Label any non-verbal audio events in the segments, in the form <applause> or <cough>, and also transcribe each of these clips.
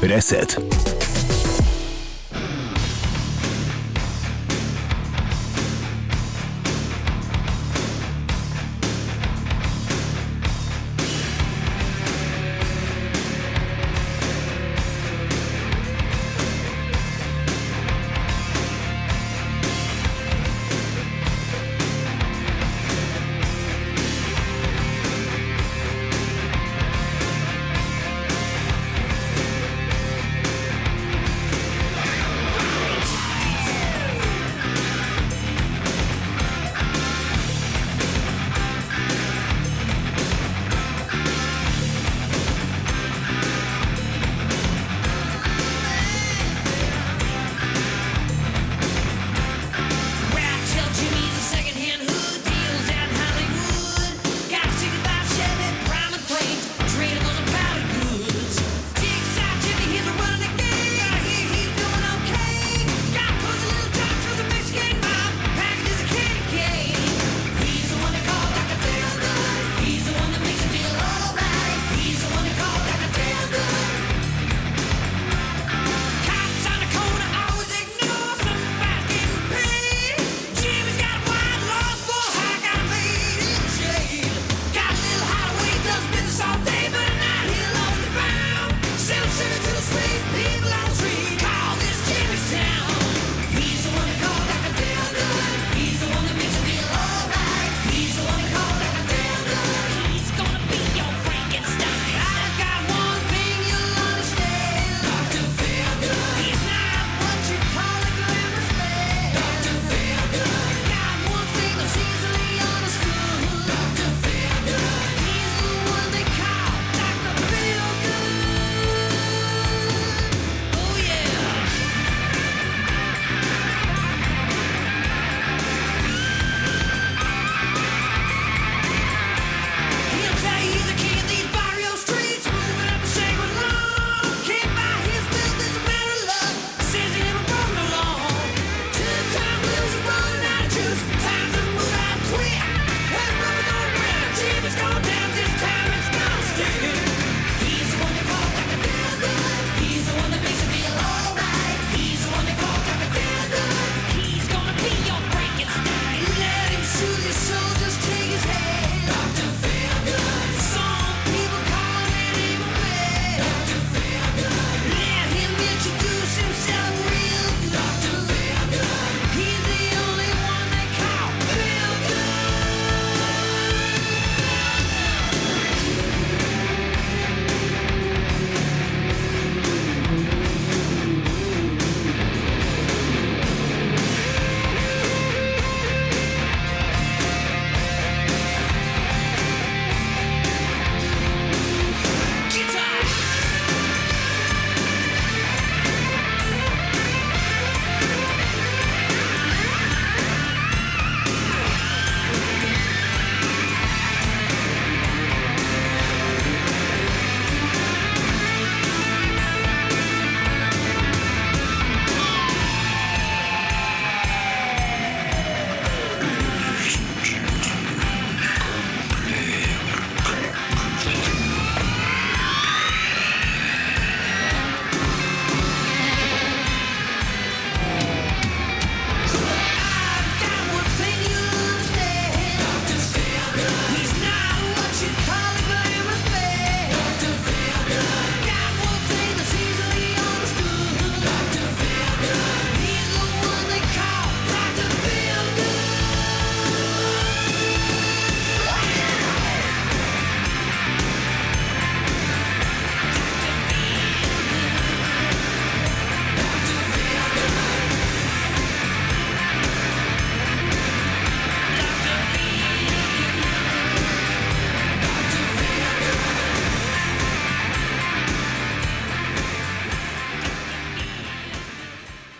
Reset.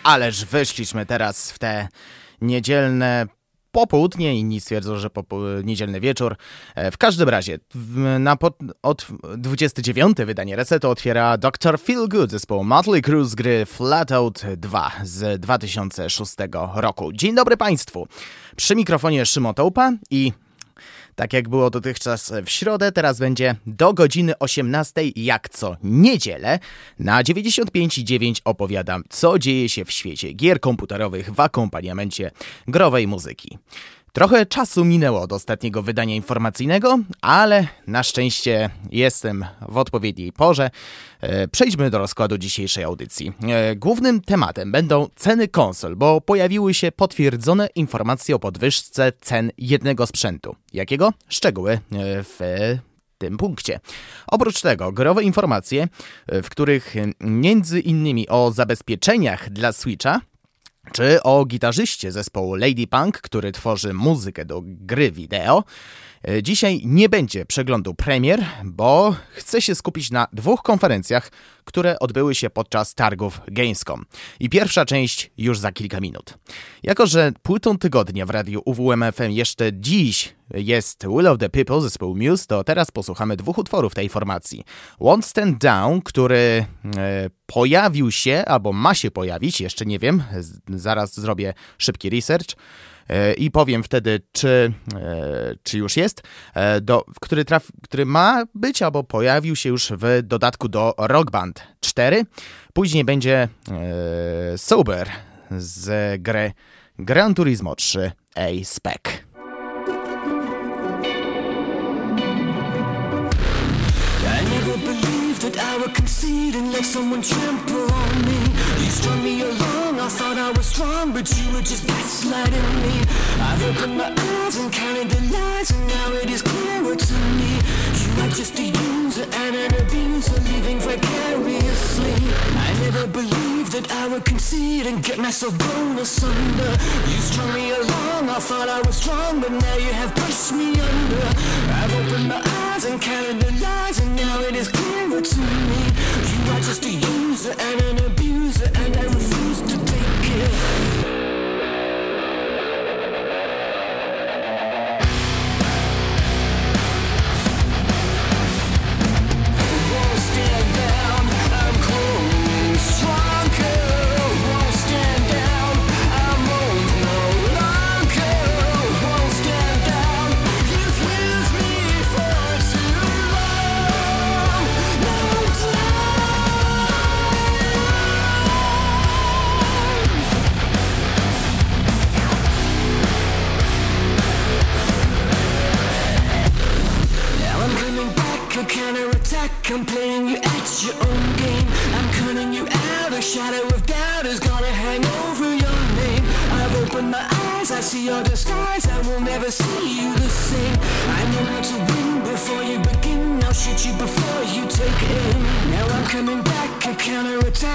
Ależ wyszliśmy teraz w te niedzielne popołudnie, inni stwierdzą, że niedzielny wieczór. E, w każdym razie, na od 29 wydanie Resetu otwiera Dr. Feel Good zespołu Motley Crue z gry Flatout 2 z 2006 roku. Dzień dobry Państwu. Przy mikrofonie Szymon Tołpa i Tak jak było dotychczas w środę, teraz będzie do godziny 18, jak co niedzielę. Na 95,9 opowiadam, co dzieje się w świecie gier komputerowych w akompaniamencie growej muzyki. Trochę czasu minęło od ostatniego wydania informacyjnego, ale na szczęście jestem w odpowiedniej porze. E, przejdźmy do rozkładu dzisiejszej audycji. E, głównym tematem będą ceny konsol, bo pojawiły się potwierdzone informacje o podwyżce cen jednego sprzętu. Jakiego? Szczegóły e, w tym punkcie. Oprócz tego, growe informacje, w których między innymi o zabezpieczeniach dla Switcha czy o gitarzyście zespołu Lady Punk, który tworzy muzykę do gry wideo. E, dzisiaj nie będzie przeglądu premier, bo chcę się skupić na dwóch konferencjach, które odbyły się podczas targów Gamescom. I pierwsza część już za kilka minut. Jako, że płytą tygodnia w radiu UWMFM jeszcze dziś jest Will of the People zespołu Muse, to teraz posłuchamy dwóch utworów tej formacji. Won't Stand Down, który e, pojawił się, albo ma się pojawić, jeszcze nie wiem, zaraz zrobię szybki research, i powiem wtedy, czy, e, czy już jest, e, do, który, traf, który ma być albo pojawił się już w dodatku do Rock Band 4. Później będzie Sober z gry Gran Turismo 3 A-Spec. I would concede and let someone trample on me. You strung me along, I thought I was strong But you were just gaslighting me. I've opened my eyes and counted the lies And now it is clearer to me Are just a user and an abuser Living vicariously. I never believed that I would concede And get myself blown asunder. You strung me along, I thought I was strong But now you have pushed me under. I've opened my eyes and counted the lies And now it is clearer to me. You are just a user and an abuser And I refuse to take it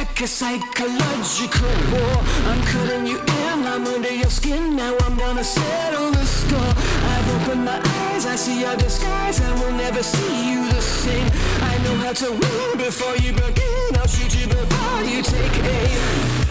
counterattack A psychological war. I'm cutting you in, I'm under your skin. Now I'm gonna settle the score. I've opened my eyes, I see your disguise I will never see you the same. I know how to win before you begin. I'll shoot you before you take aim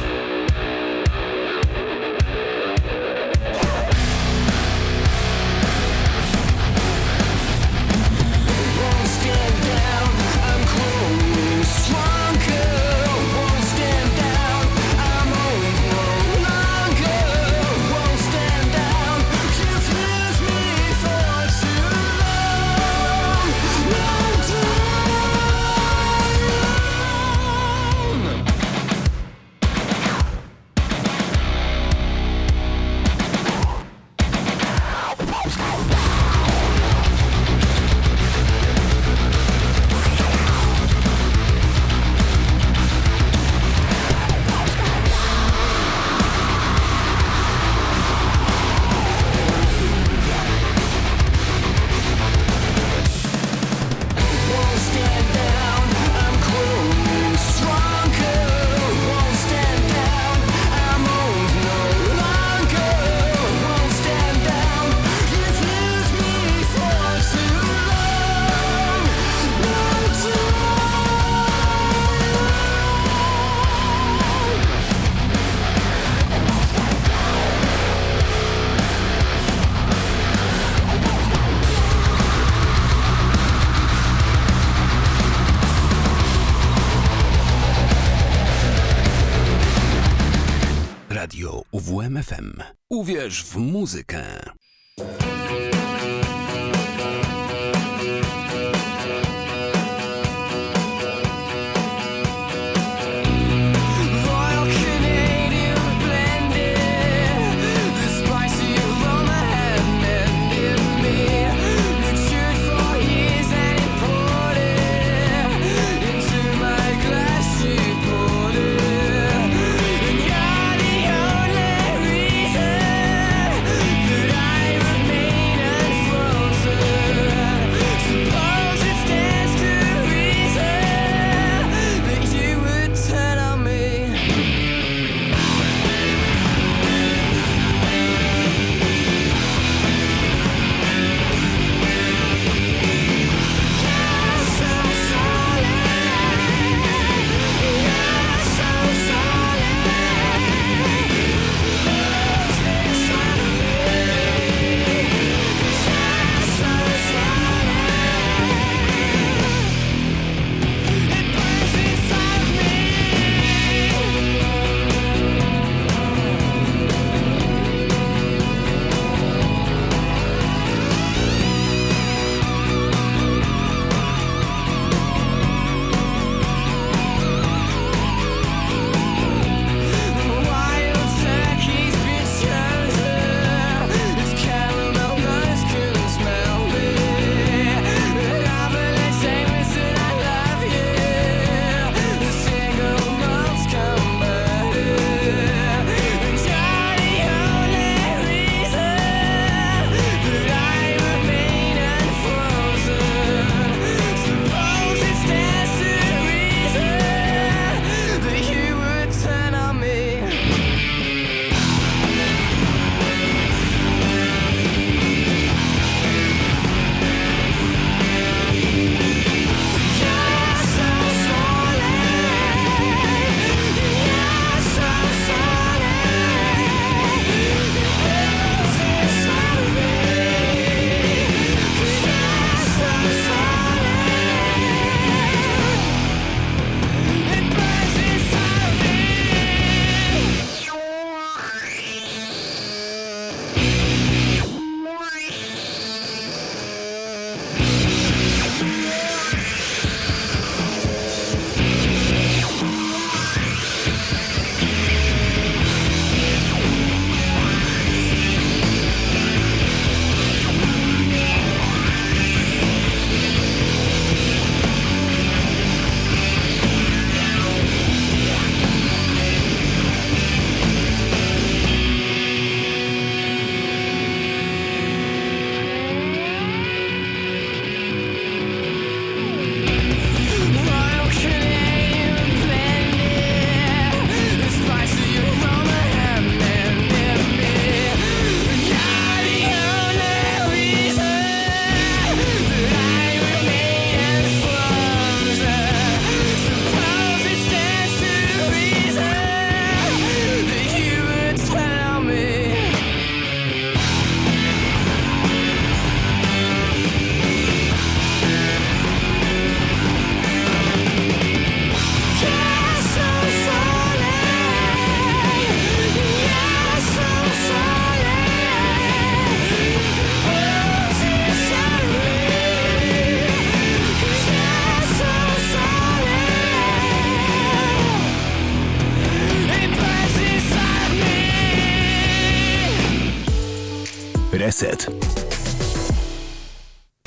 Uwierz w.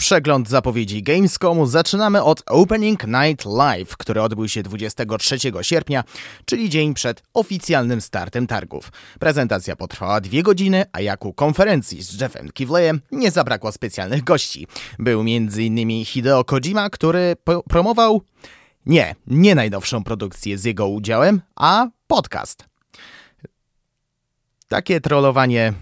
Przegląd zapowiedzi Gamescomu zaczynamy od Opening Night Live, który odbył się 23 sierpnia, czyli dzień przed oficjalnym startem targów. Prezentacja potrwała dwie godziny, a jak u konferencji z Jeffem Kivleyem nie zabrakło specjalnych gości. Był m.in. Hideo Kojima, który promował nie, nie najnowszą produkcję z jego udziałem, a podcast. Takie trollowanie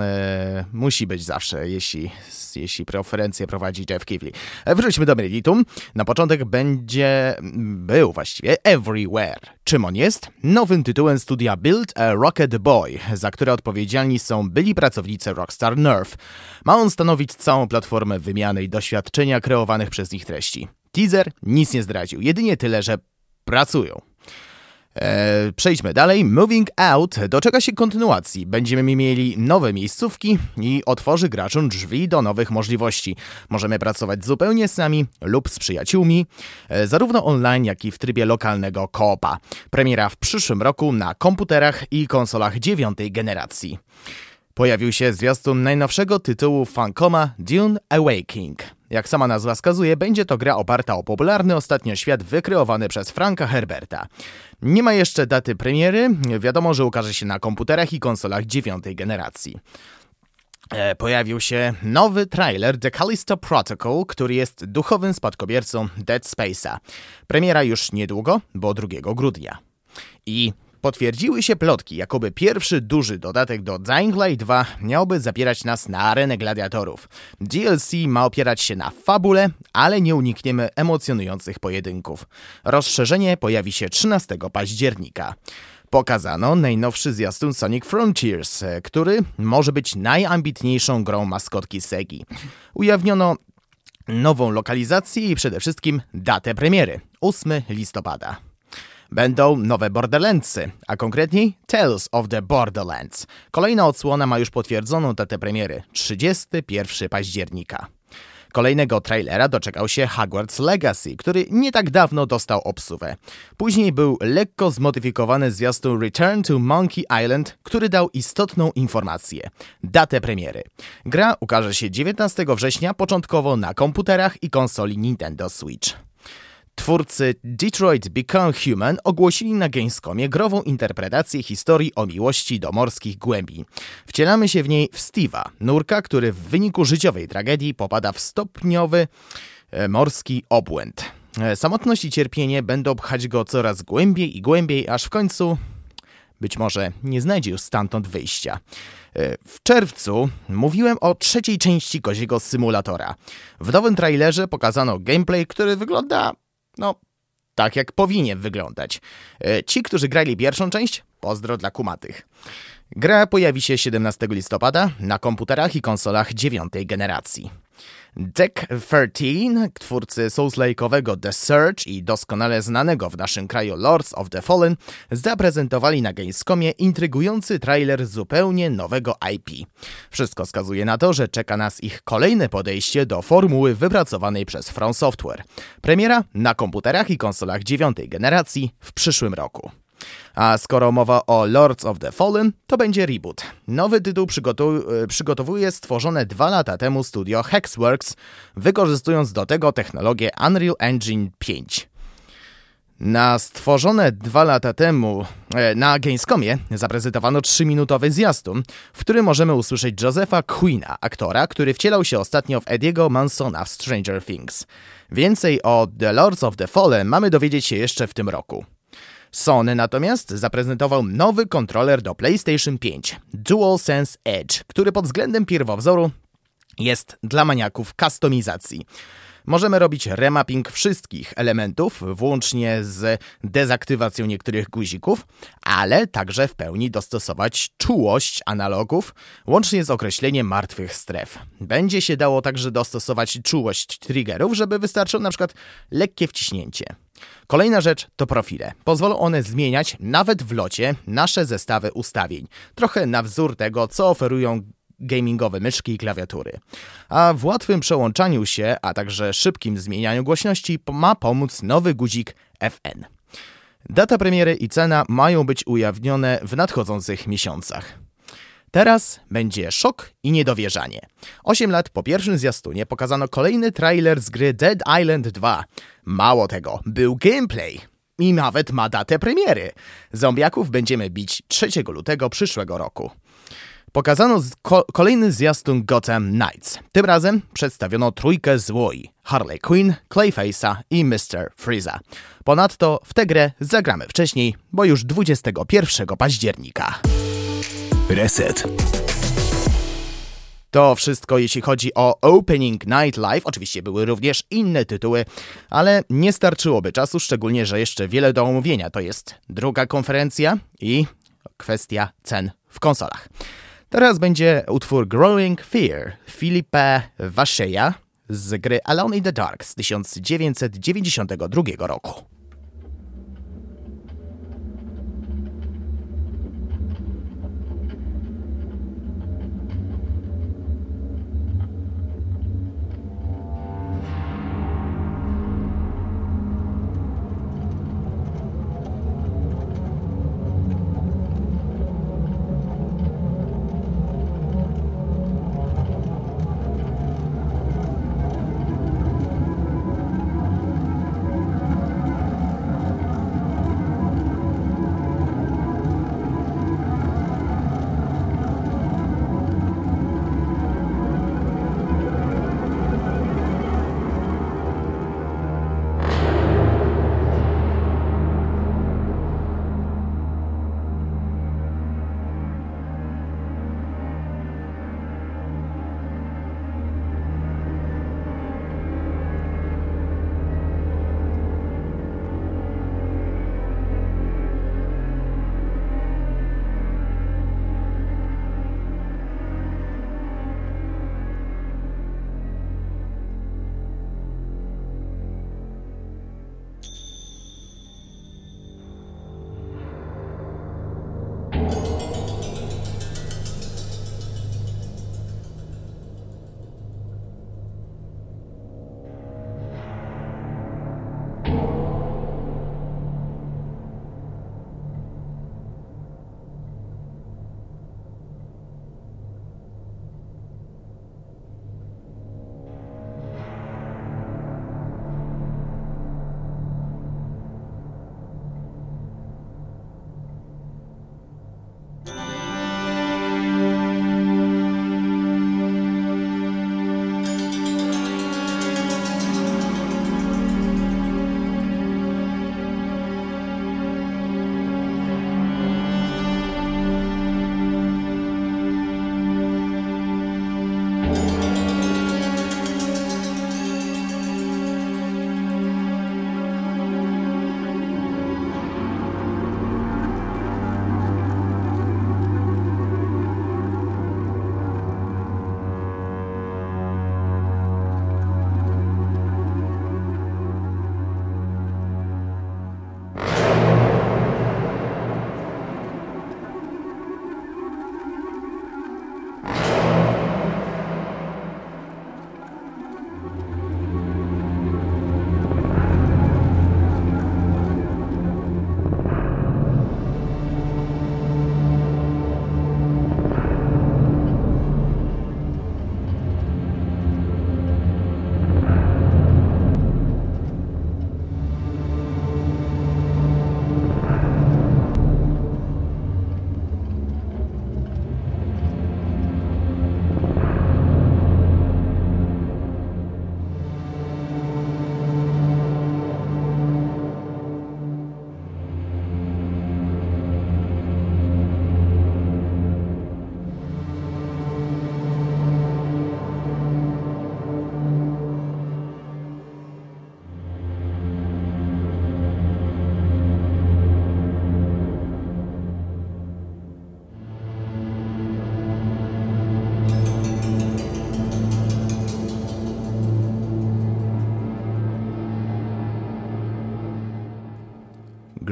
e, musi być zawsze, jeśli, jeśli preferencję prowadzi Jeff Kivley. E, wróćmy do Meriditum. Na początek będzie, był właściwie Everywhere. Czym on jest? Nowym tytułem studia Build a Rocket Boy, za które odpowiedzialni są byli pracownicy Rockstar Nerve. Ma on stanowić całą platformę wymiany i doświadczenia kreowanych przez nich treści. Teaser nic nie zdradził, jedynie tyle, że pracują. E, przejdźmy dalej. Moving Out doczeka się kontynuacji. Będziemy mieli nowe miejscówki i otworzy graczom drzwi do nowych możliwości. Możemy pracować zupełnie sami lub z przyjaciółmi, e, zarówno online, jak i w trybie lokalnego koopa. Premiera w przyszłym roku na komputerach i konsolach dziewiątej generacji. Pojawił się zwiastun najnowszego tytułu Fancoma Dune Awakening. Jak sama nazwa wskazuje, będzie to gra oparta o popularny ostatnio świat wykreowany przez Franka Herberta. Nie ma jeszcze daty premiery, wiadomo, że ukaże się na komputerach i konsolach dziewiątej generacji. E, pojawił się nowy trailer The Callisto Protocol, który jest duchowym spadkobiercą Dead Space'a. Premiera już niedługo, bo 2 grudnia. I Potwierdziły się plotki, jakoby pierwszy duży dodatek do Dying Light 2 miałby zapierać nas na arenę gladiatorów. DLC ma opierać się na fabule, ale nie unikniemy emocjonujących pojedynków. Rozszerzenie pojawi się 13 października. Pokazano najnowszy zwiastun Sonic Frontiers, który może być najambitniejszą grą maskotki Segi. Ujawniono nową lokalizację i przede wszystkim datę premiery 8 listopada będą nowe Borderlandsy, a konkretniej Tales of the Borderlands. Kolejna odsłona ma już potwierdzoną datę premiery 31 października. Kolejnego trailera doczekał się Hogwarts Legacy, który nie tak dawno dostał obsuwę. Później był lekko zmodyfikowany zwiastun Return to Monkey Island, który dał istotną informację. Datę premiery. Gra ukaże się 19 września początkowo na komputerach i konsoli Nintendo Switch. Twórcy Detroit Become Human ogłosili na Gamescomie grową interpretację historii o miłości do morskich głębi. Wcielamy się w niej w Steve'a, nurka, który w wyniku życiowej tragedii popada w stopniowy e, morski obłęd. E, samotność i cierpienie będą pchać go coraz głębiej i głębiej, aż w końcu być może nie znajdzie już stamtąd wyjścia. E, w czerwcu mówiłem o trzeciej części koziego symulatora. W nowym trailerze pokazano gameplay, który wygląda no, tak jak powinien wyglądać. E, ci, którzy grali pierwszą część, pozdro dla kumatych. Gra pojawi się 17 listopada na komputerach i konsolach dziewiątej generacji. Deck 13, twórcy Souls-like'owego The Surge i doskonale znanego w naszym kraju Lords of the Fallen, zaprezentowali na Gamescomie intrygujący trailer zupełnie nowego IP. Wszystko wskazuje na to, że czeka nas ich kolejne podejście do formuły wypracowanej przez From Software. Premiera na komputerach i konsolach dziewiątej generacji w przyszłym roku. A skoro mowa o Lords of the Fallen, to będzie reboot. Nowy tytuł e, przygotowuje stworzone dwa lata temu studio Hexworks, wykorzystując do tego technologię Unreal Engine 5. Na stworzone dwa lata temu e, na Gamescomie zaprezentowano 3-minutowy zwiastun, w którym możemy usłyszeć Josepha Queena, aktora, który wcielał się ostatnio w Ediego Mansona w Stranger Things. Więcej o The Lords of the Fallen mamy dowiedzieć się jeszcze w tym roku. Sony natomiast zaprezentował nowy kontroler do PlayStation 5 DualSense Edge, który pod względem pierwowzoru jest dla maniaków kustomizacji. Możemy robić remapping wszystkich elementów, włącznie z dezaktywacją niektórych guzików, ale także w pełni dostosować czułość analogów, łącznie z określeniem martwych stref. Będzie się dało także dostosować czułość triggerów, żeby wystarczyło na przykład lekkie wciśnięcie. Kolejna rzecz to profile. Pozwolą one zmieniać nawet w locie nasze zestawy ustawień, trochę na wzór tego, co oferują gamingowe myszki i klawiatury. A w łatwym przełączaniu się, a także szybkim zmienianiu głośności ma pomóc nowy guzik FN. Data premiery i cena mają być ujawnione w nadchodzących miesiącach. Teraz będzie szok i niedowierzanie. Osiem lat po pierwszym zwiastunie pokazano kolejny trailer z gry Dead Island 2. Mało tego, był gameplay. I nawet ma datę premiery. Zombiaków będziemy bić 3 lutego przyszłego roku. Pokazano ko kolejny zwiastun Gotham Knights. Tym razem przedstawiono trójkę złoi. Harley Quinn, Clayface'a i Mr. Freeza. Ponadto w tę grę zagramy wcześniej, bo już 21 października. Reset. To wszystko jeśli chodzi o Opening Night Live. Oczywiście były również inne tytuły, ale nie starczyłoby czasu, szczególnie, że jeszcze wiele do omówienia. To jest druga konferencja i kwestia cen w konsolach. Teraz będzie utwór Growing Fear Filipe Waszeja z gry Alone in the Dark z 1992 roku.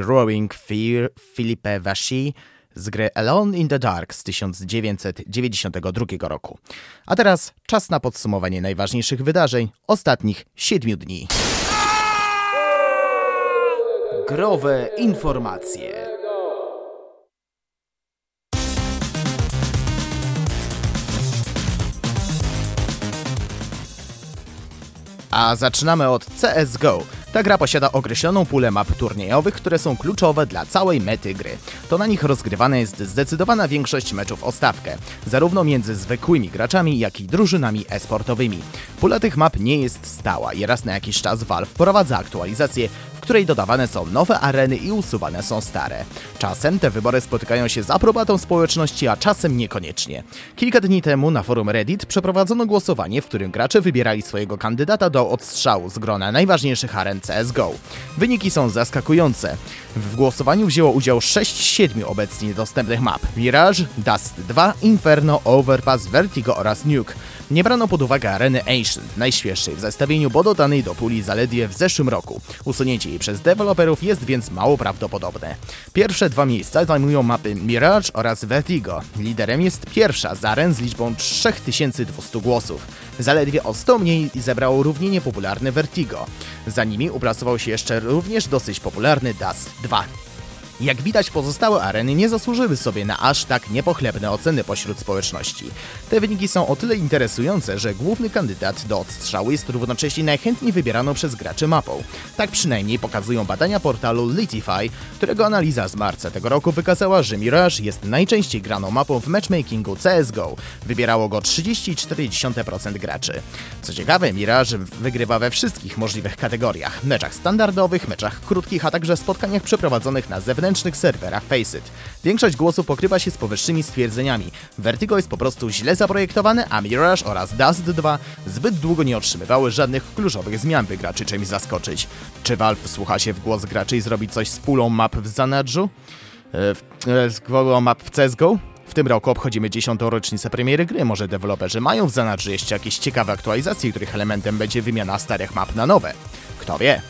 Growing Fear Philippe Vashi z gry Alone in the Dark z 1992 roku. A teraz czas na podsumowanie najważniejszych wydarzeń ostatnich 7 dni. Growe informacje. A zaczynamy od CSGO. Ta gra posiada określoną pulę map turniejowych, które są kluczowe dla całej mety gry. To na nich rozgrywana jest zdecydowana większość meczów o stawkę, zarówno między zwykłymi graczami, jak i drużynami e-sportowymi. Pula tych map nie jest stała i raz na jakiś czas Valve wprowadza aktualizację, w której dodawane są nowe areny i usuwane są stare. Czasem te wybory spotykają się z aprobatą społeczności, a czasem niekoniecznie. Kilka dni temu na forum Reddit przeprowadzono głosowanie, w którym gracze wybierali swojego kandydata do odstrzału z grona najważniejszych aren CSGO. Wyniki są zaskakujące. W głosowaniu wzięło udział 6 z 7 obecnie dostępnych map: Mirage, Dust 2, Inferno, Overpass, Vertigo oraz Nuke. Nie brano pod uwagę areny Ancient, najświeższej w zestawieniu, bo dodanej do puli zaledwie w zeszłym roku. Usunięcie jej przez deweloperów jest więc mało prawdopodobne. Pierwsze dwa miejsca zajmują mapy Mirage oraz Vertigo. Liderem jest pierwsza z aren z liczbą 3200 głosów. Zaledwie o 100 mniej zebrało równie niepopularny Vertigo. Za nimi uplasował się jeszcze również dosyć popularny Dust 2. Jak widać, pozostałe areny nie zasłużyły sobie na aż tak niepochlebne oceny pośród społeczności. Te wyniki są o tyle interesujące, że główny kandydat do odstrzału jest równocześnie najchętniej wybieraną przez graczy mapą. Tak przynajmniej pokazują badania portalu Litify, którego analiza z marca tego roku wykazała, że Mirage jest najczęściej graną mapą w matchmakingu CSGO. Wybierało go 30,4% graczy. Co ciekawe, Mirage wygrywa we wszystkich możliwych kategoriach: meczach standardowych, meczach krótkich, a także spotkaniach przeprowadzonych na zewnętrznych zewnętrznych serwerach Faceit. Większość głosów pokrywa się z powyższymi stwierdzeniami. Vertigo jest po prostu źle zaprojektowane, a Mirage oraz Dust 2 zbyt długo nie otrzymywały żadnych kluczowych zmian, by graczy czymś zaskoczyć. Czy Valve słucha się w głos graczy i zrobi coś z pulą map w zanadrzu? E, z pulą map w CSGO? W tym roku obchodzimy dziesiątą rocznicę premiery gry. Może deweloperzy mają w zanadrzu jeszcze jakieś ciekawe aktualizacje, których elementem będzie wymiana starych map na nowe. Kto wie?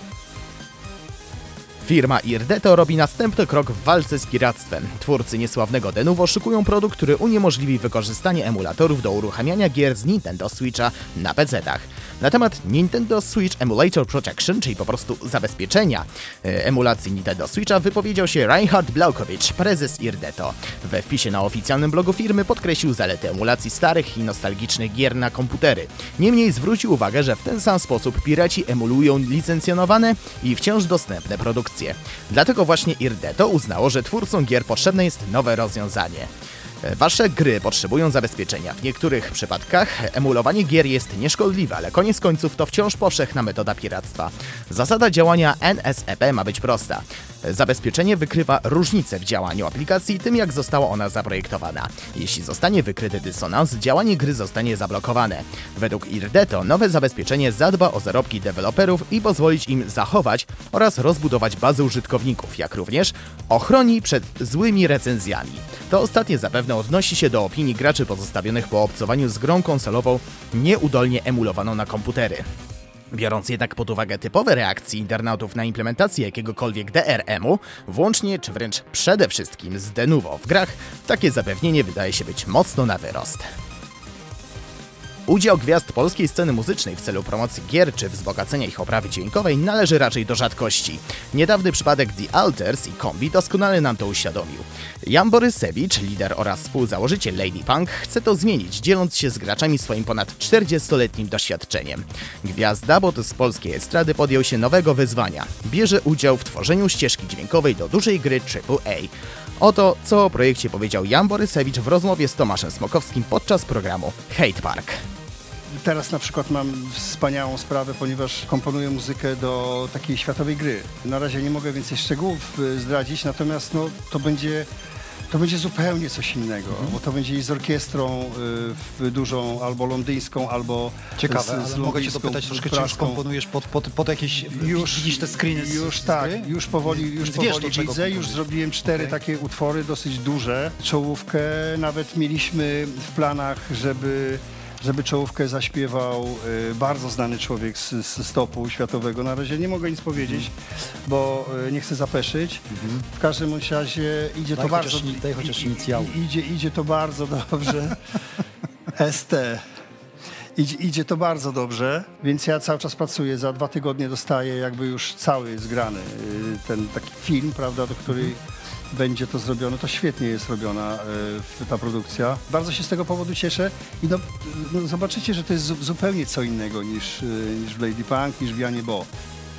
Firma Irdeto robi następny krok w walce z piractwem. Twórcy niesławnego Denuvo szykują produkt, który uniemożliwi wykorzystanie emulatorów do uruchamiania gier z Nintendo Switcha na PC-tach. Na temat Nintendo Switch Emulator Protection, czyli po prostu zabezpieczenia e, emulacji Nintendo Switcha, wypowiedział się Reinhard Blaukowicz, prezes Irdeto. We wpisie na oficjalnym blogu firmy podkreślił zalety emulacji starych i nostalgicznych gier na komputery. Niemniej zwrócił uwagę, że w ten sam sposób piraci emulują licencjonowane i wciąż dostępne produkcje. Dlatego właśnie Irdeto uznało, że twórcom gier potrzebne jest nowe rozwiązanie. Wasze gry potrzebują zabezpieczenia. W niektórych przypadkach emulowanie gier jest nieszkodliwe, ale koniec końców to wciąż powszechna metoda piractwa. Zasada działania NSEP ma być prosta. Zabezpieczenie wykrywa różnice w działaniu aplikacji tym, jak została ona zaprojektowana. Jeśli zostanie wykryty dysonans, działanie gry zostanie zablokowane. Według Irdeto nowe zabezpieczenie zadba o zarobki deweloperów i pozwolić im zachować oraz rozbudować bazę użytkowników, jak również ochroni przed złymi recenzjami. To ostatnie zapewne odnosi się do opinii graczy pozostawionych po obcowaniu z grą konsolową nieudolnie emulowaną na komputery. Biorąc jednak pod uwagę typowe reakcje internautów na implementację jakiegokolwiek DRM-u, włącznie czy wręcz przede wszystkim z Denuvo w grach, takie zapewnienie wydaje się być mocno na wyrost. Udział gwiazd polskiej sceny muzycznej w celu promocji gier czy wzbogacenia ich oprawy dźwiękowej należy raczej do rzadkości. Niedawny przypadek The Alters i Kombi doskonale nam to uświadomił. Jan Borysewicz, lider oraz współzałożyciel Lady Punk, chce to zmienić, dzieląc się z graczami swoim ponad 40-letnim doświadczeniem. Gwiazda, bo to z polskiej estrady podjął się nowego wyzwania. Bierze udział w tworzeniu ścieżki dźwiękowej do dużej gry AAA. Oto, co o projekcie powiedział Jan Borysewicz w rozmowie z Tomaszem Smokowskim podczas programu Hate Park. Teraz na przykład mam wspaniałą sprawę, ponieważ komponuję muzykę do takiej światowej gry. Na razie nie mogę więcej szczegółów y, zdradzić, natomiast no, to będzie to będzie zupełnie coś innego, mhm. bo to będzie i z orkiestrą y, dużą, albo londyńską, albo Ciekawe, z, z mogę cię dopytać troszkę, czy już komponujesz pod, pod, pod jakieś, już, widzisz te screeny z, Już tak, już powoli, już powoli wiesz, widzę, już zrobiłem cztery okay. takie utwory, dosyć duże. Czołówkę nawet mieliśmy w planach, żeby żeby czołówkę zaśpiewał y, bardzo znany człowiek z, z stopu światowego. Na razie nie mogę nic powiedzieć, bo y, nie chcę zapeszyć. Mhm. W każdym razie idzie daj to bardzo... Daj chociaż inicjał. Idzie, idzie to bardzo dobrze. <laughs> ST. Idzie, idzie, to bardzo dobrze, więc ja cały czas pracuję. Za dwa tygodnie dostaję jakby już cały zgrany y, ten taki film, prawda, do który będzie to zrobione. To świetnie jest robiona y, ta produkcja. Bardzo się z tego powodu cieszę i no, no zobaczycie, że to jest zupełnie co innego niż, y, niż w Lady Punk, niż w Janie Bo.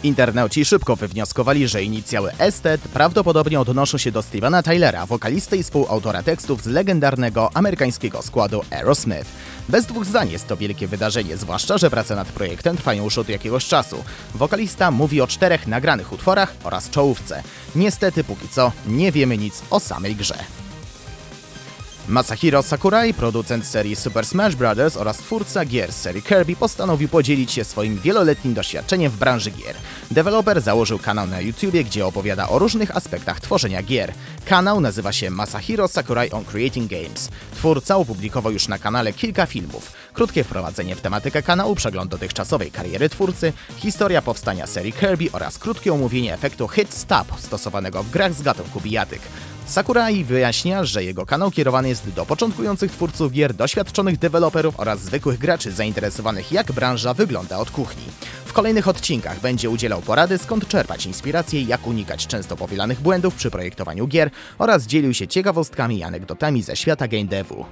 Internauci szybko wywnioskowali, że inicjały Estet prawdopodobnie odnoszą się do Stevena Tylera, wokalisty i współautora tekstów z legendarnego amerykańskiego składu Aerosmith. Bez dwóch zdań jest to wielkie wydarzenie, zwłaszcza, że prace nad projektem trwają już od jakiegoś czasu. Wokalista mówi o czterech nagranych utworach oraz czołówce. Niestety póki co nie wiemy nic o samej grze. Masahiro Sakurai, producent serii Super Smash Bros. oraz twórca gier serii Kirby postanowił podzielić się swoim wieloletnim doświadczeniem w branży gier. Deweloper założył kanał na YouTubie, gdzie opowiada o różnych aspektach tworzenia gier. Kanał nazywa się Masahiro Sakurai on Creating Games. Twórca opublikował już na kanale kilka filmów. Krótkie wprowadzenie w tematykę kanału, przegląd dotychczasowej kariery twórcy, historia powstania serii Kirby oraz krótkie omówienie efektu Hit Stop stosowanego w grach z gatunku bijatyk. Sakurai wyjaśnia, że jego kanał kierowany jest do początkujących twórców gier, doświadczonych deweloperów oraz zwykłych graczy zainteresowanych jak branża wygląda od kuchni. W kolejnych odcinkach będzie udzielał porady skąd czerpać inspiracje, jak unikać często powielanych błędów przy projektowaniu gier oraz dzielił się ciekawostkami i anegdotami ze świata game devu.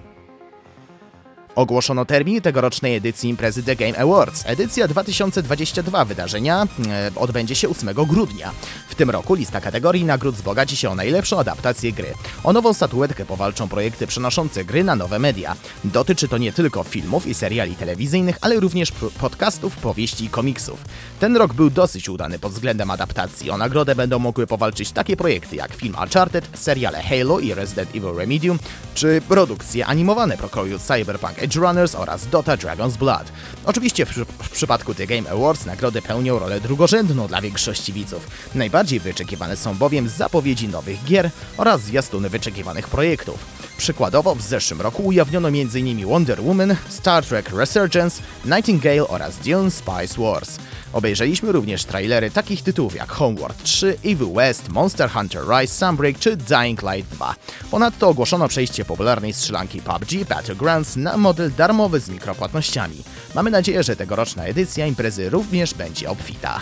Ogłoszono termin tegorocznej edycji imprezy The Game Awards. Edycja 2022 wydarzenia e, odbędzie się 8 grudnia. W tym roku lista kategorii nagród wzbogaci się o najlepszą adaptację gry. O nową statuetkę powalczą projekty przenoszące gry na nowe media. Dotyczy to nie tylko filmów i seriali telewizyjnych, ale również podcastów, powieści i komiksów. Ten rok był dosyć udany pod względem adaptacji. O nagrodę będą mogły powalczyć takie projekty jak film Uncharted, seriale Halo i Resident Evil Remedium, czy produkcje animowane pokroju Cyberpunk Edge Runners oraz Dota Dragon's Blood. Oczywiście w, w, przypadku The Game Awards nagrody pełnią rolę drugorzędną dla większości widzów. Najbardziej wyczekiwane są bowiem zapowiedzi nowych gier oraz zwiastuny wyczekiwanych projektów. Przykładowo w zeszłym roku ujawniono m.in. Wonder Woman, Star Trek Resurgence, Nightingale oraz Dune Spice Wars. Obejrzeliśmy również trailery takich tytułów jak Homeworld 3, Evil West, Monster Hunter Rise, Sunbreak czy Dying Light 2. Ponadto ogłoszono przejście popularnej strzelanki PUBG Battlegrounds na model darmowy z mikropłatnościami. Mamy nadzieję, że tegoroczna edycja imprezy również będzie obfita.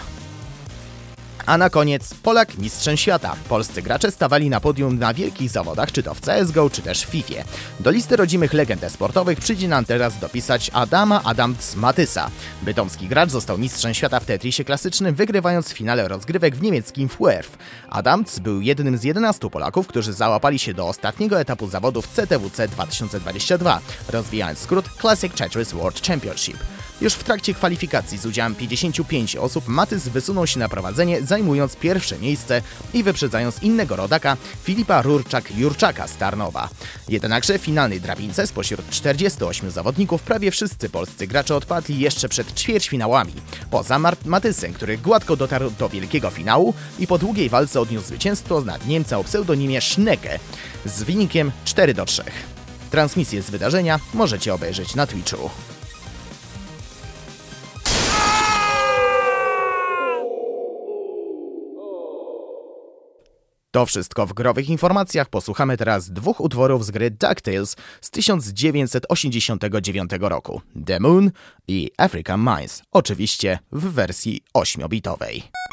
A na koniec Polak mistrzem świata. Polscy gracze stawali na podium na wielkich zawodach, czy to w CSGO, czy też w FIFA. Do listy rodzimych legend sportowych przyjdzie nam teraz dopisać Adama Adamc Matysa. Bytomski gracz został mistrzem świata w Tetrisie klasycznym, wygrywając w finale rozgrywek w niemieckim FUERF. Adamc był jednym z 11 Polaków, którzy załapali się do ostatniego etapu zawodów CTWC 2022, rozwijając skrót Classic Tetris World Championship. Już w trakcie kwalifikacji z udziałem 55 osób Matys wysunął się na prowadzenie, zajmując pierwsze miejsce i wyprzedzając innego rodaka Filipa Rurczak-Jurczaka z Tarnowa. Jednakże w finalnej drabince spośród 48 zawodników prawie wszyscy polscy gracze odpadli jeszcze przed ćwierćfinałami. Poza Matysem, który gładko dotarł do wielkiego finału i po długiej walce odniósł zwycięstwo nad Niemca o pseudonimie Schnecke z wynikiem 4 do 3. Transmisję z wydarzenia możecie obejrzeć na Twitchu. To wszystko w growych informacjach. Posłuchamy teraz dwóch utworów z gry DuckTales z 1989 roku: The Moon i African Mines, oczywiście w wersji 8-bitowej.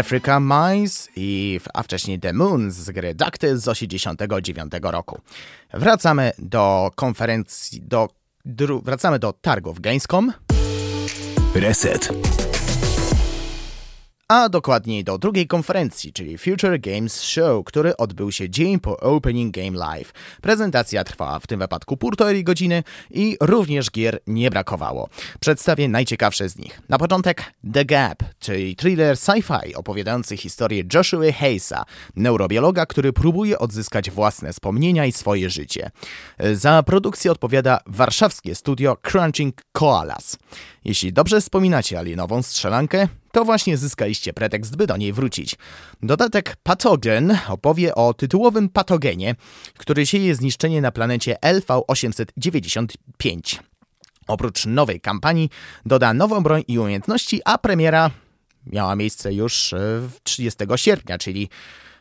Africa Mice, i, a wcześniej The Moon z gry Dactyl z 1989 roku. Wracamy do konferencji, do, wracamy do targów Gamescom. Reset a dokładniej do drugiej konferencji, czyli Future Games Show, który odbył się dzień po Opening Game Live. Prezentacja trwała w tym wypadku półtorej godziny i również gier nie brakowało. Przedstawię najciekawsze z nich. Na początek The Gap, czyli thriller sci-fi opowiadający historię Joshua Hayesa, neurobiologa, który próbuje odzyskać własne wspomnienia i swoje życie. Za produkcję odpowiada warszawskie studio Crunching Koalas. Jeśli dobrze wspominacie alienową strzelankę, to właśnie zyskaliście pretekst, by do niej wrócić. Dodatek Patogen opowie o tytułowym patogenie, który sieje zniszczenie na planecie LV-895. Oprócz nowej kampanii doda nową broń i umiejętności, a premiera miała miejsce już 30 e, sierpnia, czyli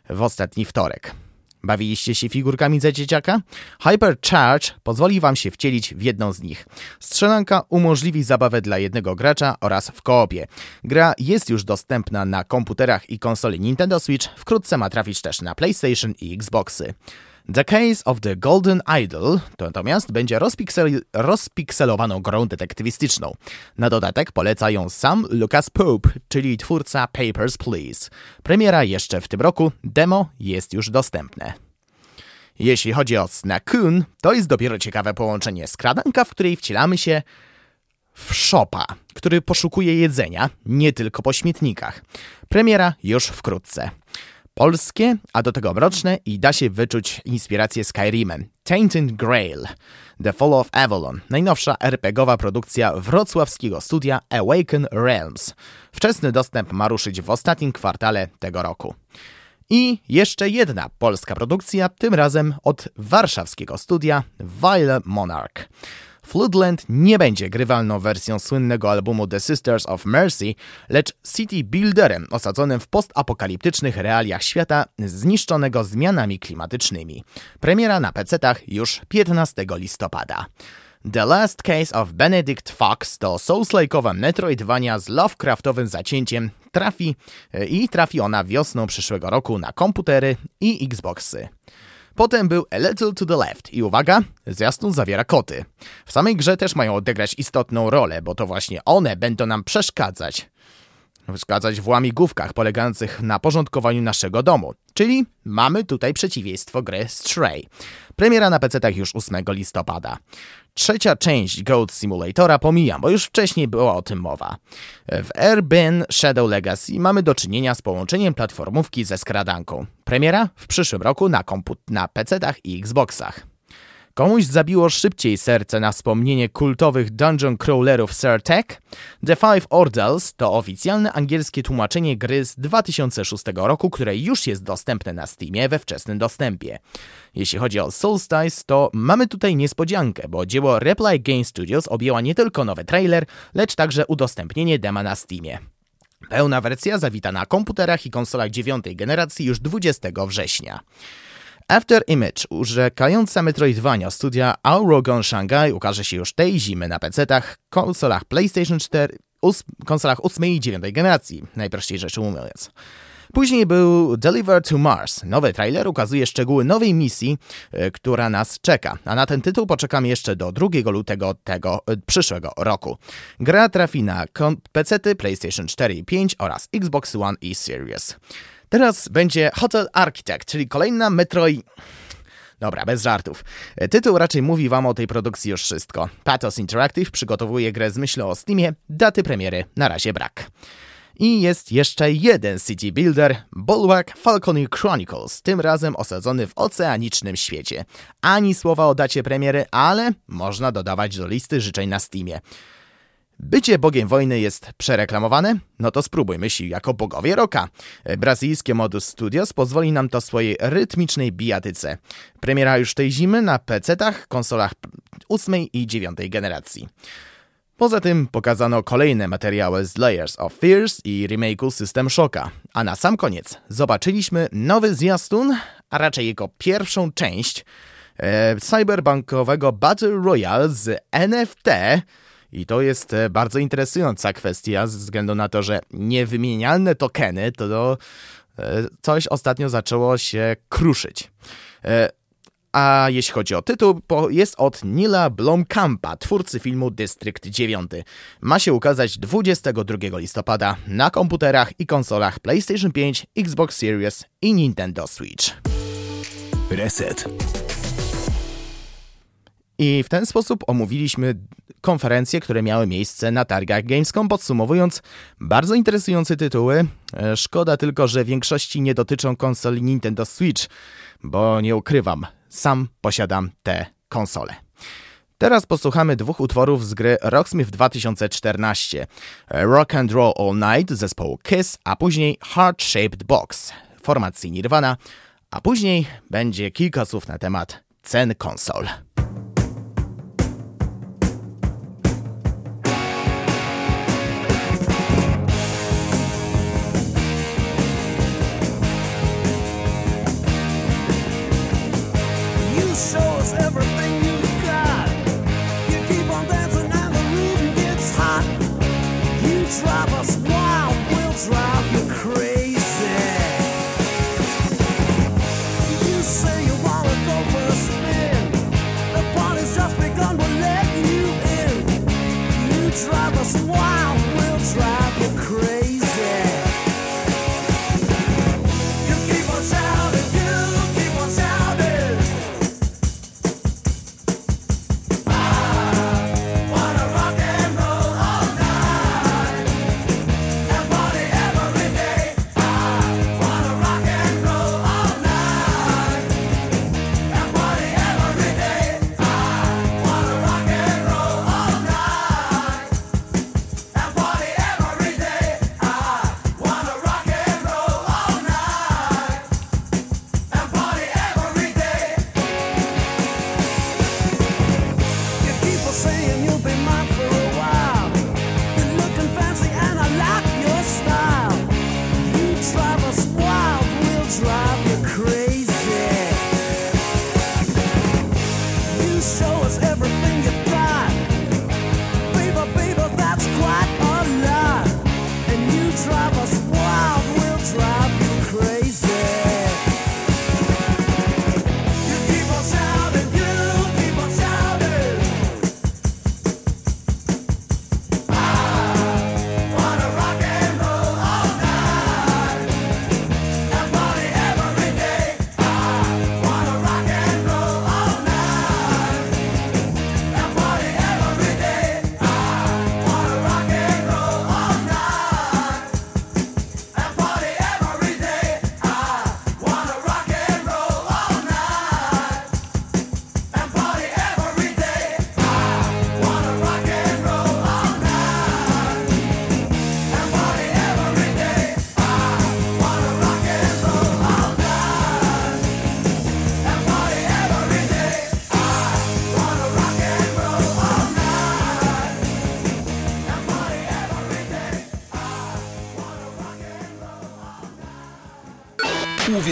w ostatni wtorek. Bawiliście się figurkami za dzieciaka? Hypercharge pozwoli Wam się wcielić w jedną z nich. Strzelanka umożliwi zabawę dla jednego gracza oraz w koopie. Gra jest już dostępna na komputerach i konsoli Nintendo Switch, wkrótce ma trafić też na PlayStation i Xboxy. The Case of the Golden Idol to natomiast będzie rozpiksel rozpikselowaną grą detektywistyczną. Na dodatek poleca ją sam Lucas Pope, czyli twórca Papers, Please. Premiera jeszcze w tym roku, demo jest już dostępne. Jeśli chodzi o Snakoon, to jest dopiero ciekawe połączenie skradanka, w której wcielamy się w szopa, który poszukuje jedzenia nie tylko po śmietnikach. Premiera już wkrótce polskie, a do tego mroczne i da się wyczuć inspirację Skyrimem. Tainted Grail, The Fall of Avalon, najnowsza RPGowa produkcja wrocławskiego studia Awaken Realms. Wczesny dostęp ma ruszyć w ostatnim kwartale tego roku. I jeszcze jedna polska produkcja, tym razem od warszawskiego studia Vile Monarch. Floodland nie będzie grywalną wersją słynnego albumu The Sisters of Mercy, lecz city builderem osadzonym w postapokaliptycznych realiach świata zniszczonego zmianami klimatycznymi. Premiera na PC-tach już 15 listopada. The Last Case of Benedict Fox to Souls-like'owa Metroidvania z Lovecraftowym zacięciem trafi i trafi ona wiosną przyszłego roku na komputery i Xboxy. Potem był A Little to the Left i uwaga, zwiastun zawiera koty. W samej grze też mają odegrać istotną rolę, bo to właśnie one będą nam przeszkadzać. Przeszkadzać w łamigłówkach polegających na porządkowaniu naszego domu. Czyli mamy tutaj przeciwieństwo gry Stray. Premiera na PC już 8 listopada. Trzecia część Goat Simulatora pomijam, bo już wcześniej była o tym mowa. W Airbnb Shadow Legacy mamy do czynienia z połączeniem platformówki ze skradanką. Premiera w przyszłym roku na, komput- na PC-tach i Xboxach. Komuś zabiło szybciej serce na wspomnienie kultowych dungeon crawlerów Tech? The Five Orders to oficjalne angielskie tłumaczenie gry z 2006 roku, które już jest dostępne na Steamie we wczesnym dostępie. Jeśli chodzi o Solstice, to mamy tutaj niespodziankę, bo dzieło Reply Game Studios objęła nie tylko nowy trailer, lecz także udostępnienie dema na Steamie. Pełna wersja zawita na komputerach i konsolach dziewiątej generacji już 20 września. After Image, urzekająca Metroidvania studia Aurogon Shanghai ukaże się już tej zimy na PC-tach, konsolach PlayStation 4, us, konsolach 8 i 9 generacji, najprościej rzecz ujmując. Później był Deliver to Mars. Nowy trailer ukazuje szczegóły nowej misji, e, która nas czeka, a na ten tytuł poczekamy jeszcze do 2 lutego tego e, przyszłego roku. Gra trafi na PC, PlayStation 4 i 5 oraz Xbox One i Series. Teraz będzie Hotel Architect, czyli kolejna Metroid... Dobra, bez żartów. Tytuł raczej mówi wam o tej produkcji już wszystko. Pathos Interactive przygotowuje grę z myślą o Steamie, daty premiery na razie brak. I jest jeszcze jeden city builder, Bulwark Falconer Chronicles, tym razem osadzony w oceanicznym świecie. Ani słowa o dacie premiery, ale można dodawać do listy życzeń na Steamie. Bycie bogiem wojny jest przereklamowane? No to spróbujmy się jako bogowie roka. Brazylijskie Modus Studios pozwoli nam to swojej rytmicznej bijatyce. Premiera już tej zimy na PC-tach, konsolach 8 i 9 generacji. Poza tym pokazano kolejne materiały z Layers of Fears i remake'u System Shocka. A na sam koniec zobaczyliśmy nowy zwiastun, a raczej jego pierwszą część e, cyberbankowego Battle Royale z NFT, i to jest e, bardzo interesująca kwestia, ze względu na to, że niewymienialne tokeny to e, coś ostatnio zaczęło się kruszyć. E, a jeśli chodzi o tytuł, jest od Nila Blomkampa, twórcy filmu District 9. Ma się ukazać 22 listopada na komputerach i konsolach PlayStation 5, Xbox Series i Nintendo Switch. Reset. I w ten sposób omówiliśmy konferencje, które miały miejsce na targach Gamescom, podsumowując bardzo interesujące tytuły. E, szkoda tylko, że większości nie dotyczą konsoli Nintendo Switch, bo nie ukrywam, sam posiadam te konsole. Teraz posłuchamy dwóch utworów z gry Rocksmith 2014. Rock and Roll All Night zespołu Kiss, a później Heart Shaped Box formacji Nirvana, a później będzie kilka słów na temat cen konsol.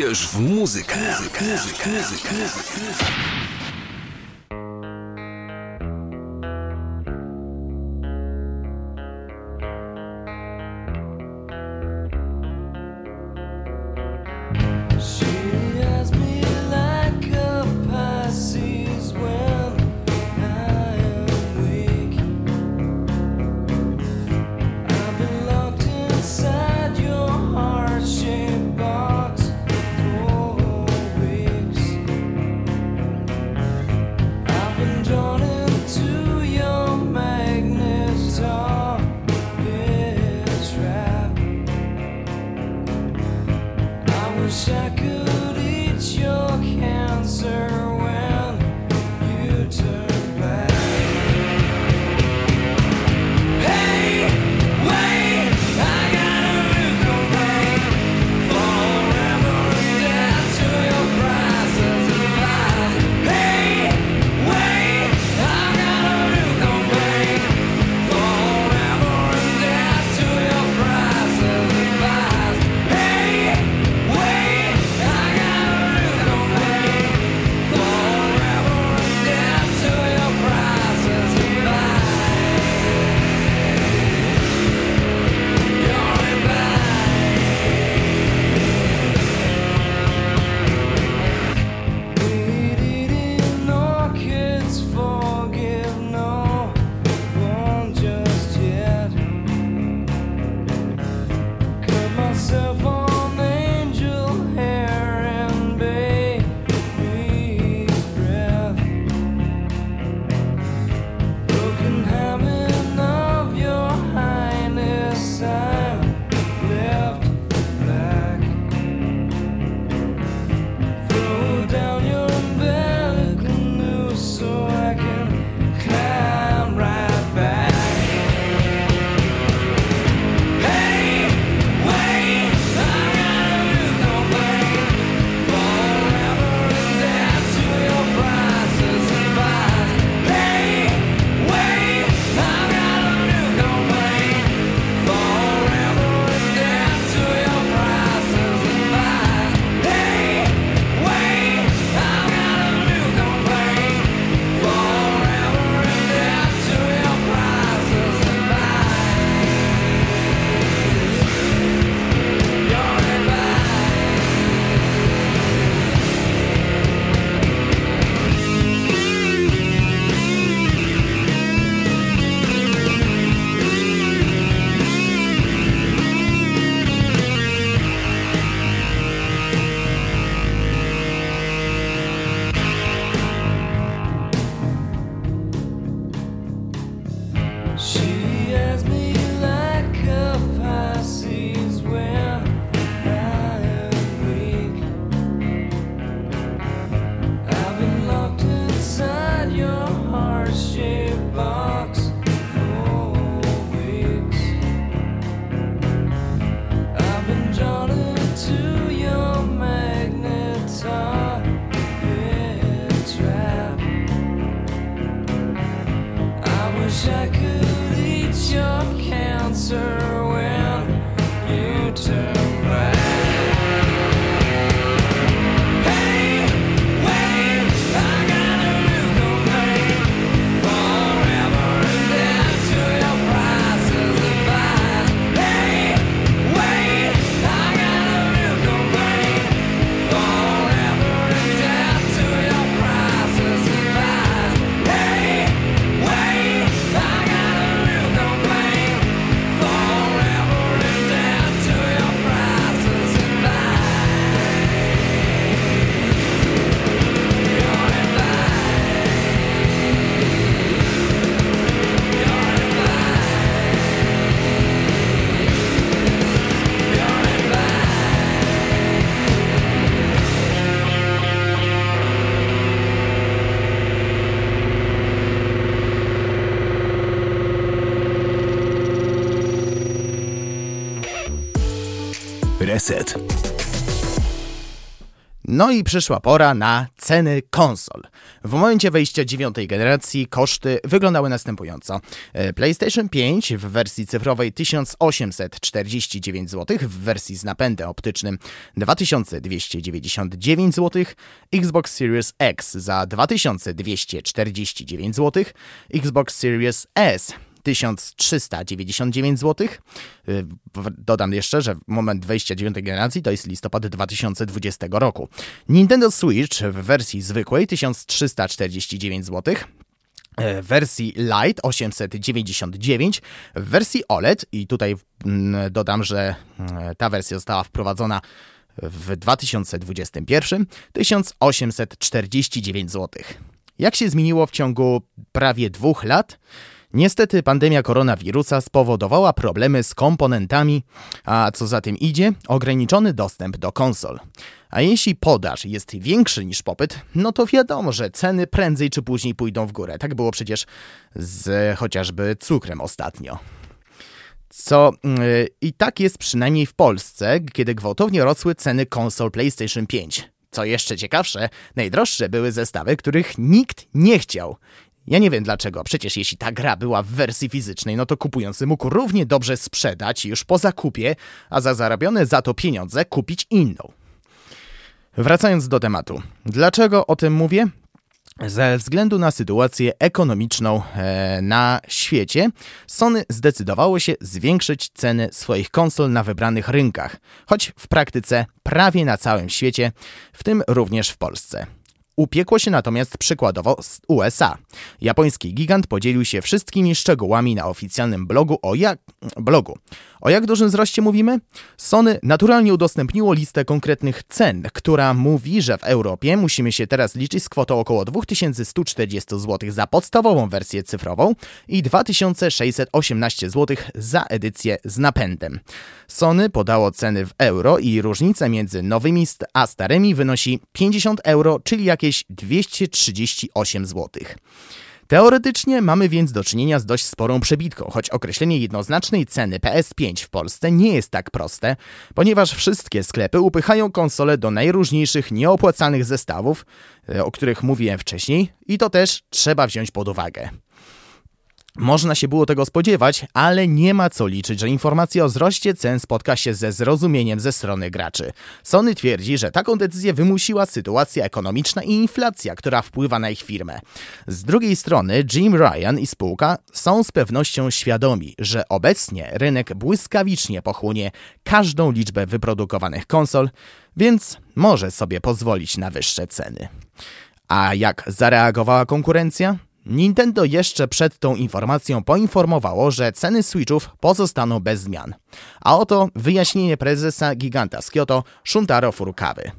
Uwierz w muzykę. muzykę. muzykę. muzykę. No i przyszła pora na ceny konsol. W momencie wejścia dziewiątej generacji koszty wyglądały następująco. E, PlayStation 5 w wersji cyfrowej 1849 zł, w wersji z napędem optycznym 2299 zł, Xbox Series X za 2249 zł, Xbox Series S 1399 zł. Y, dodam jeszcze, że moment wejścia 9 generacji to jest listopad 2020 roku. Nintendo Switch w wersji zwykłej 1349 zł. W wersji Lite 899, w wersji OLED i tutaj mm, dodam, że mm, ta wersja została wprowadzona w 2021 1849 zł. Jak się zmieniło w ciągu prawie dwóch lat? Niestety pandemia koronawirusa spowodowała problemy z komponentami, a co za tym idzie, ograniczony dostęp do konsol. A jeśli podaż jest większy niż popyt, no to wiadomo, że ceny prędzej czy później pójdą w górę. Tak było przecież z chociażby cukrem ostatnio. Co yy, i tak jest przynajmniej w Polsce, kiedy gwałtownie rosły ceny konsol PlayStation 5. Co jeszcze ciekawsze, najdroższe były zestawy, których nikt nie chciał. Ja nie wiem dlaczego, przecież jeśli ta gra była w wersji fizycznej, no to kupujący mógł równie dobrze sprzedać już po zakupie, a za zarobione za to pieniądze kupić inną. Wracając do tematu. Dlaczego o tym mówię? Ze względu na sytuację ekonomiczną e, na świecie, Sony zdecydowało się zwiększyć ceny swoich konsol na wybranych rynkach, choć w praktyce prawie na całym świecie, w tym również w Polsce. Upiekło się natomiast przykładowo z USA. Japoński gigant podzielił się wszystkimi szczegółami na oficjalnym blogu o jak... blogu. O jak dużym wzroście mówimy? Sony naturalnie udostępniło listę konkretnych cen, która mówi, że w Europie musimy się teraz liczyć z kwotą około 2140 zł za podstawową wersję cyfrową i 2618 zł za edycję z napędem. Sony podało ceny w euro i różnica między nowymi a starymi wynosi 50 euro, czyli jakieś 238 zł. Teoretycznie mamy więc do czynienia z dość sporą przebitką, choć określenie jednoznacznej ceny PS5 w Polsce nie jest tak proste, ponieważ wszystkie sklepy upychają konsole do najróżniejszych nieopłacalnych zestawów, e, o których mówiłem wcześniej, i to też trzeba wziąć pod uwagę. Można się było tego spodziewać, ale nie ma co liczyć, że informacja o wzroście cen spotka się ze zrozumieniem ze strony graczy. Sony twierdzi, że taką decyzję wymusiła sytuacja ekonomiczna i inflacja, która wpływa na ich firmę. Z drugiej strony Jim Ryan i spółka są z pewnością świadomi, że obecnie rynek błyskawicznie pochłonie każdą liczbę wyprodukowanych konsol, więc może sobie pozwolić na wyższe ceny. A jak zareagowała konkurencja? Nintendo jeszcze przed tą informacją poinformowało, że ceny Switchów pozostaną bez zmian. A oto wyjaśnienie prezesa giganta z Kyoto Shuntaro Furukawy.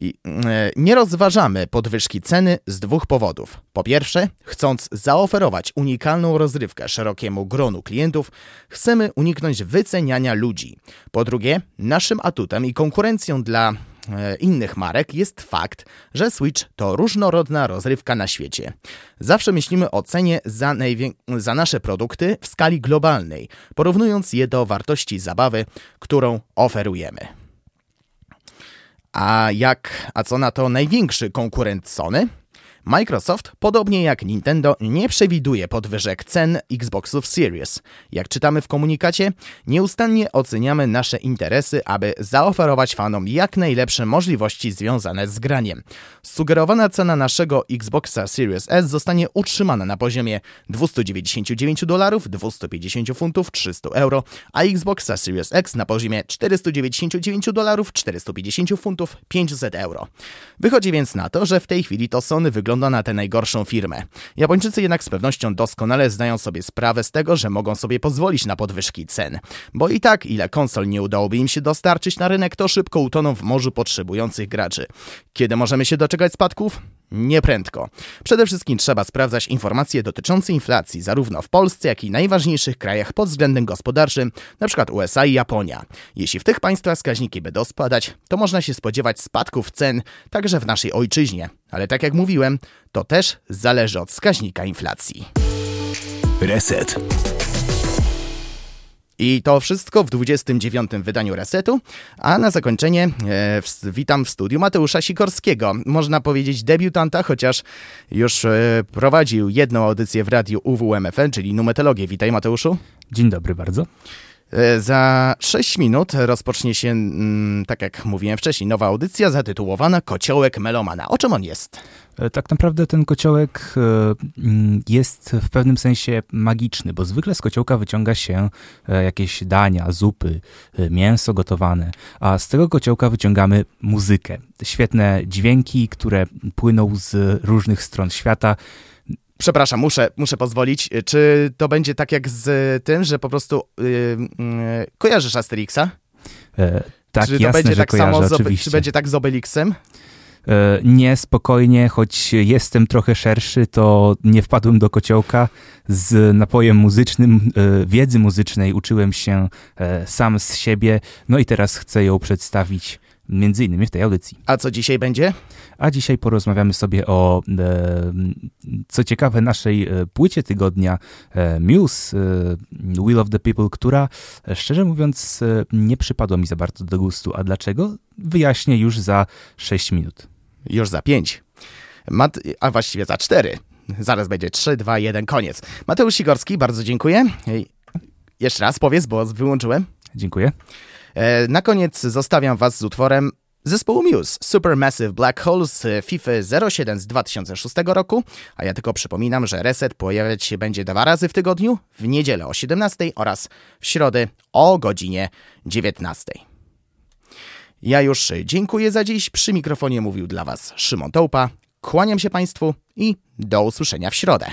I, e, nie rozważamy podwyżki ceny z dwóch powodów. Po pierwsze, chcąc zaoferować unikalną rozrywkę szerokiemu gronu klientów, chcemy uniknąć wyceniania ludzi. Po drugie, naszym atutem i konkurencją dla innych marek jest fakt, że Switch to różnorodna rozrywka na świecie. Zawsze myślimy o cenie za, za nasze produkty w skali globalnej, porównując je do wartości zabawy, którą oferujemy. A jak, a co na to największy konkurent Sony? Microsoft, podobnie jak Nintendo, nie przewiduje podwyżek cen Xboxów Series. Jak czytamy w komunikacie, nieustannie oceniamy nasze interesy, aby zaoferować fanom jak najlepsze możliwości związane z graniem. Sugerowana cena naszego Xboxa Series S zostanie utrzymana na poziomie 299 dolarów, 250 funtów, 300 euro, a Xboxa Series X na poziomie 499 dolarów, 450 funtów, 500 euro. Wychodzi więc na to, że w tej chwili to Sony wygląda wygląda na tę najgorszą firmę. Japończycy jednak z pewnością doskonale zdają sobie sprawę z tego, że mogą sobie pozwolić na podwyżki cen. Bo i tak, ile konsol nie udałoby im się dostarczyć na rynek, to szybko utoną w morzu potrzebujących graczy. Kiedy możemy się doczekać spadków? Nieprędko. Przede wszystkim trzeba sprawdzać informacje dotyczące inflacji zarówno w Polsce, jak i najważniejszych krajach pod względem gospodarczym, np. USA i Japonia. Jeśli w tych państwach wskaźniki będą spadać, to można się spodziewać spadków cen także w naszej ojczyźnie. Ale tak jak mówiłem, to też zależy od wskaźnika inflacji. Reset. I to wszystko w 29. wydaniu Resetu, a na zakończenie e, w, witam w studiu Mateusza Sikorskiego. Można powiedzieć debiutanta, chociaż już e, prowadził jedną audycję w radiu UWMFM, czyli Numetologię. Witaj Mateuszu. Dzień dobry bardzo. E, za 6 minut rozpocznie się, mm, tak jak mówiłem wcześniej, nowa audycja zatytułowana Kociołek Melomana. O czym on jest? E, tak naprawdę ten kociołek e, mm, jest w pewnym sensie magiczny, bo zwykle z kociołka wyciąga się jakieś dania, zupy, mięso gotowane, a z tego kociołka wyciągamy muzykę. Świetne dźwięki, które płyną z różnych stron świata Przepraszam, muszę, muszę pozwolić. Czy to będzie tak jak z tym, że po prostu yy, yy, kojarzysz Asterixa? E, tak, czy to jasne, będzie tak kojarzę, samo z, Czy będzie tak z Obelixem? E, nie, spokojnie, choć jestem trochę szerszy, to nie wpadłem do kociołka. Z napojem muzycznym, e, wiedzy muzycznej uczyłem się e, sam z siebie, no i teraz chcę ją przedstawić między innymi w tej audycji. A co dzisiaj będzie? A dzisiaj porozmawiamy sobie o, e, co ciekawe, naszej e, płycie tygodnia e, Muse, Will of the People, która szczerze mówiąc nie przypadła mi za bardzo do gustu. A dlaczego? Wyjaśnię już za 6 minut. Już za 5. Mat a właściwie za 4. Zaraz będzie 3, 2, 1, koniec. Mateusz Sigorski, bardzo dziękuję. Jeszcze raz powiedz, bo wyłączyłem. Dziękuję. Na koniec zostawiam was z utworem Zespołu Muse Supermassive Black Hole z FIFA 07 z 2006 roku, a ja tylko przypominam, że Reset pojawiać się będzie dwa razy w tygodniu, w niedzielę o 17 oraz w środę o godzinie 19. Ja już dziękuję za dziś. Przy mikrofonie mówił dla Was Szymon Tołpa. Kłaniam się Państwu i do usłyszenia w środę.